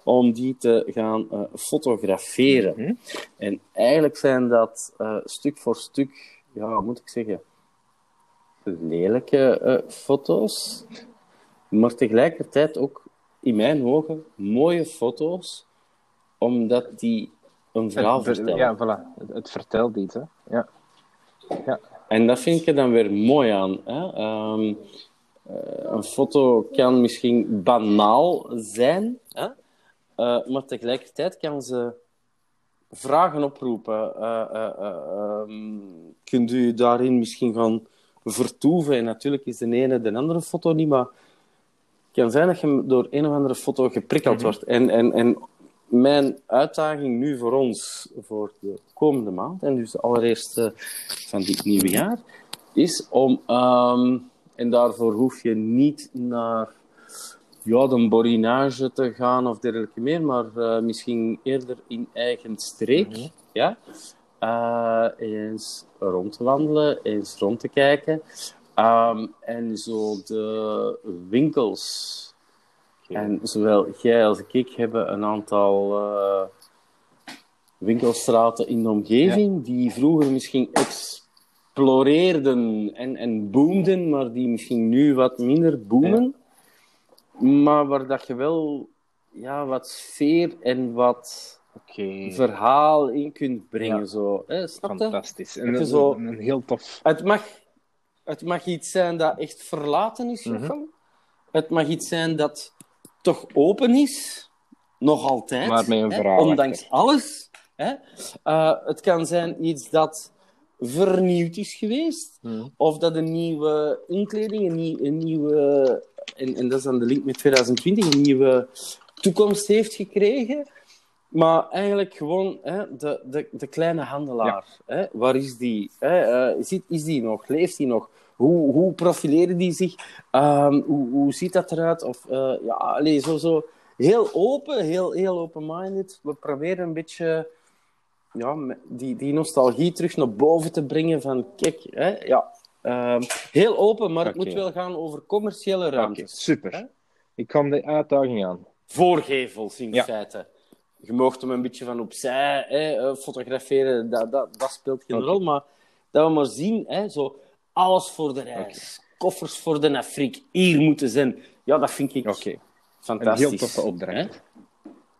om die te gaan fotograferen. Mhm. En eigenlijk zijn dat stuk voor stuk, ja, moet ik zeggen, lelijke foto's, maar tegelijkertijd ook in mijn ogen mooie foto's, omdat die een verhaal Het vertellen. Ja, voilà. Het, het vertelt iets, hè. Ja. En dat vind ik er dan weer mooi aan. Hè? Ehm, eh, een foto kan misschien banaal zijn, hè? Eh, maar tegelijkertijd kan ze vragen oproepen. Eh, ehm, kunt u daarin misschien gaan vertoeven? En natuurlijk is de ene de andere foto niet, maar kan zijn dat je door een of andere foto geprikkeld Mhm. wordt. En, en, en mijn uitdaging nu voor ons, voor de komende maand, en dus de allereerste van dit nieuwe jaar, is om, ehm, en daarvoor hoef je niet naar ja, de borinage te gaan of dergelijke meer, maar eh, misschien eerder in eigen streek, Mhm. ja, Eh, eens rond te wandelen, eens rond te kijken, Ehm, en zo de winkels en zowel jij als ik hebben een aantal eh, winkelstraten in de omgeving die vroeger misschien exploreerden en, en boomden, maar die misschien nu wat minder boomen. Maar waar dat je wel ja, wat sfeer en wat verhaal in kunt brengen. Ja. Zo. Hè, snap je? Fantastisch. En Dat zo- een heel tof. Het mag, het mag iets zijn dat echt verlaten is, Mhm. Jochem. Het mag iets zijn dat toch open is. Nog altijd. Maar met een hè, verhaal Ondanks achter. alles. Hè. Uh, het kan zijn iets dat vernieuwd is geweest. Mhm. Of dat een nieuwe inkleding, een, een nieuwe... En, en dat is dan de link met 2020. Een nieuwe toekomst heeft gekregen. Maar eigenlijk gewoon hè, de, de, de kleine handelaar. Hè, waar is die? Hè, eh, zit, is die nog? Leeft die nog? Hoe, hoe profileren die zich? Ehm, hoe, hoe ziet dat eruit? Of, eh, ja, allee, zo, zo heel open, heel, heel open-minded. We proberen een beetje ja, die, die nostalgie terug naar boven te brengen. Van kijk, hè, ja, ehm, heel open, maar het moet wel gaan over commerciële Oké, ruimtes. super. Hè? Ik kan de uitdaging aan. voorgevels in Ja. feite. Je mocht hem een beetje van opzij hè, eh, fotograferen, dat, dat, dat speelt geen rol. Maar dat we maar zien, hè, zo, alles voor de reis, koffers voor de Afriek, hier moeten zijn. Ja, dat vind ik Oké, een fantastisch. heel toffe opdracht. hè.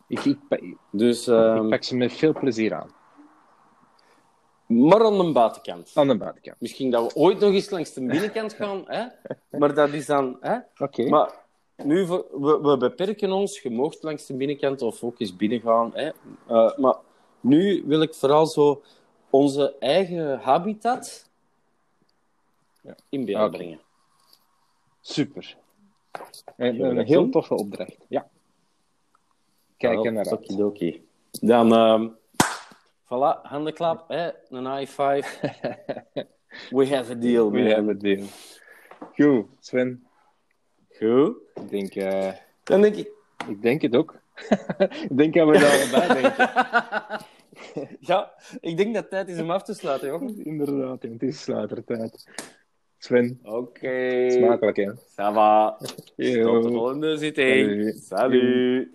Ik, ik, pak- Dus, ik ehm, pak ze met veel plezier aan. maar aan de buitenkant. Aan de buitenkant. Misschien dat we ooit nog eens langs de binnenkant gaan, hè? maar dat is dan... Hè? Oké. Maar nu, we, we beperken ons. Je moogt langs de binnenkant of ook eens binnen gaan. Hè. Eh, maar nu wil ik vooral zo onze eigen habitat. In beeld brengen. Super. En, we een heel doen? toffe opdracht. Ja. Kijk er naar uit. Okidoki. Dan, ehm voilà, handenklap, hè, een high five. We have a deal, We man. hebben het deal. Goed, Sven. Goed. Ik denk, eh, Dan denk ik, ik denk het ook. ik denk dat we daar allebei denken. ja, ik denk dat het tijd is om af te sluiten, joh. Inderdaad, het is sluitertijd. Sven, Oké. smakelijk hè. Ça va. Tot de volgende zitting. Salut. Salut.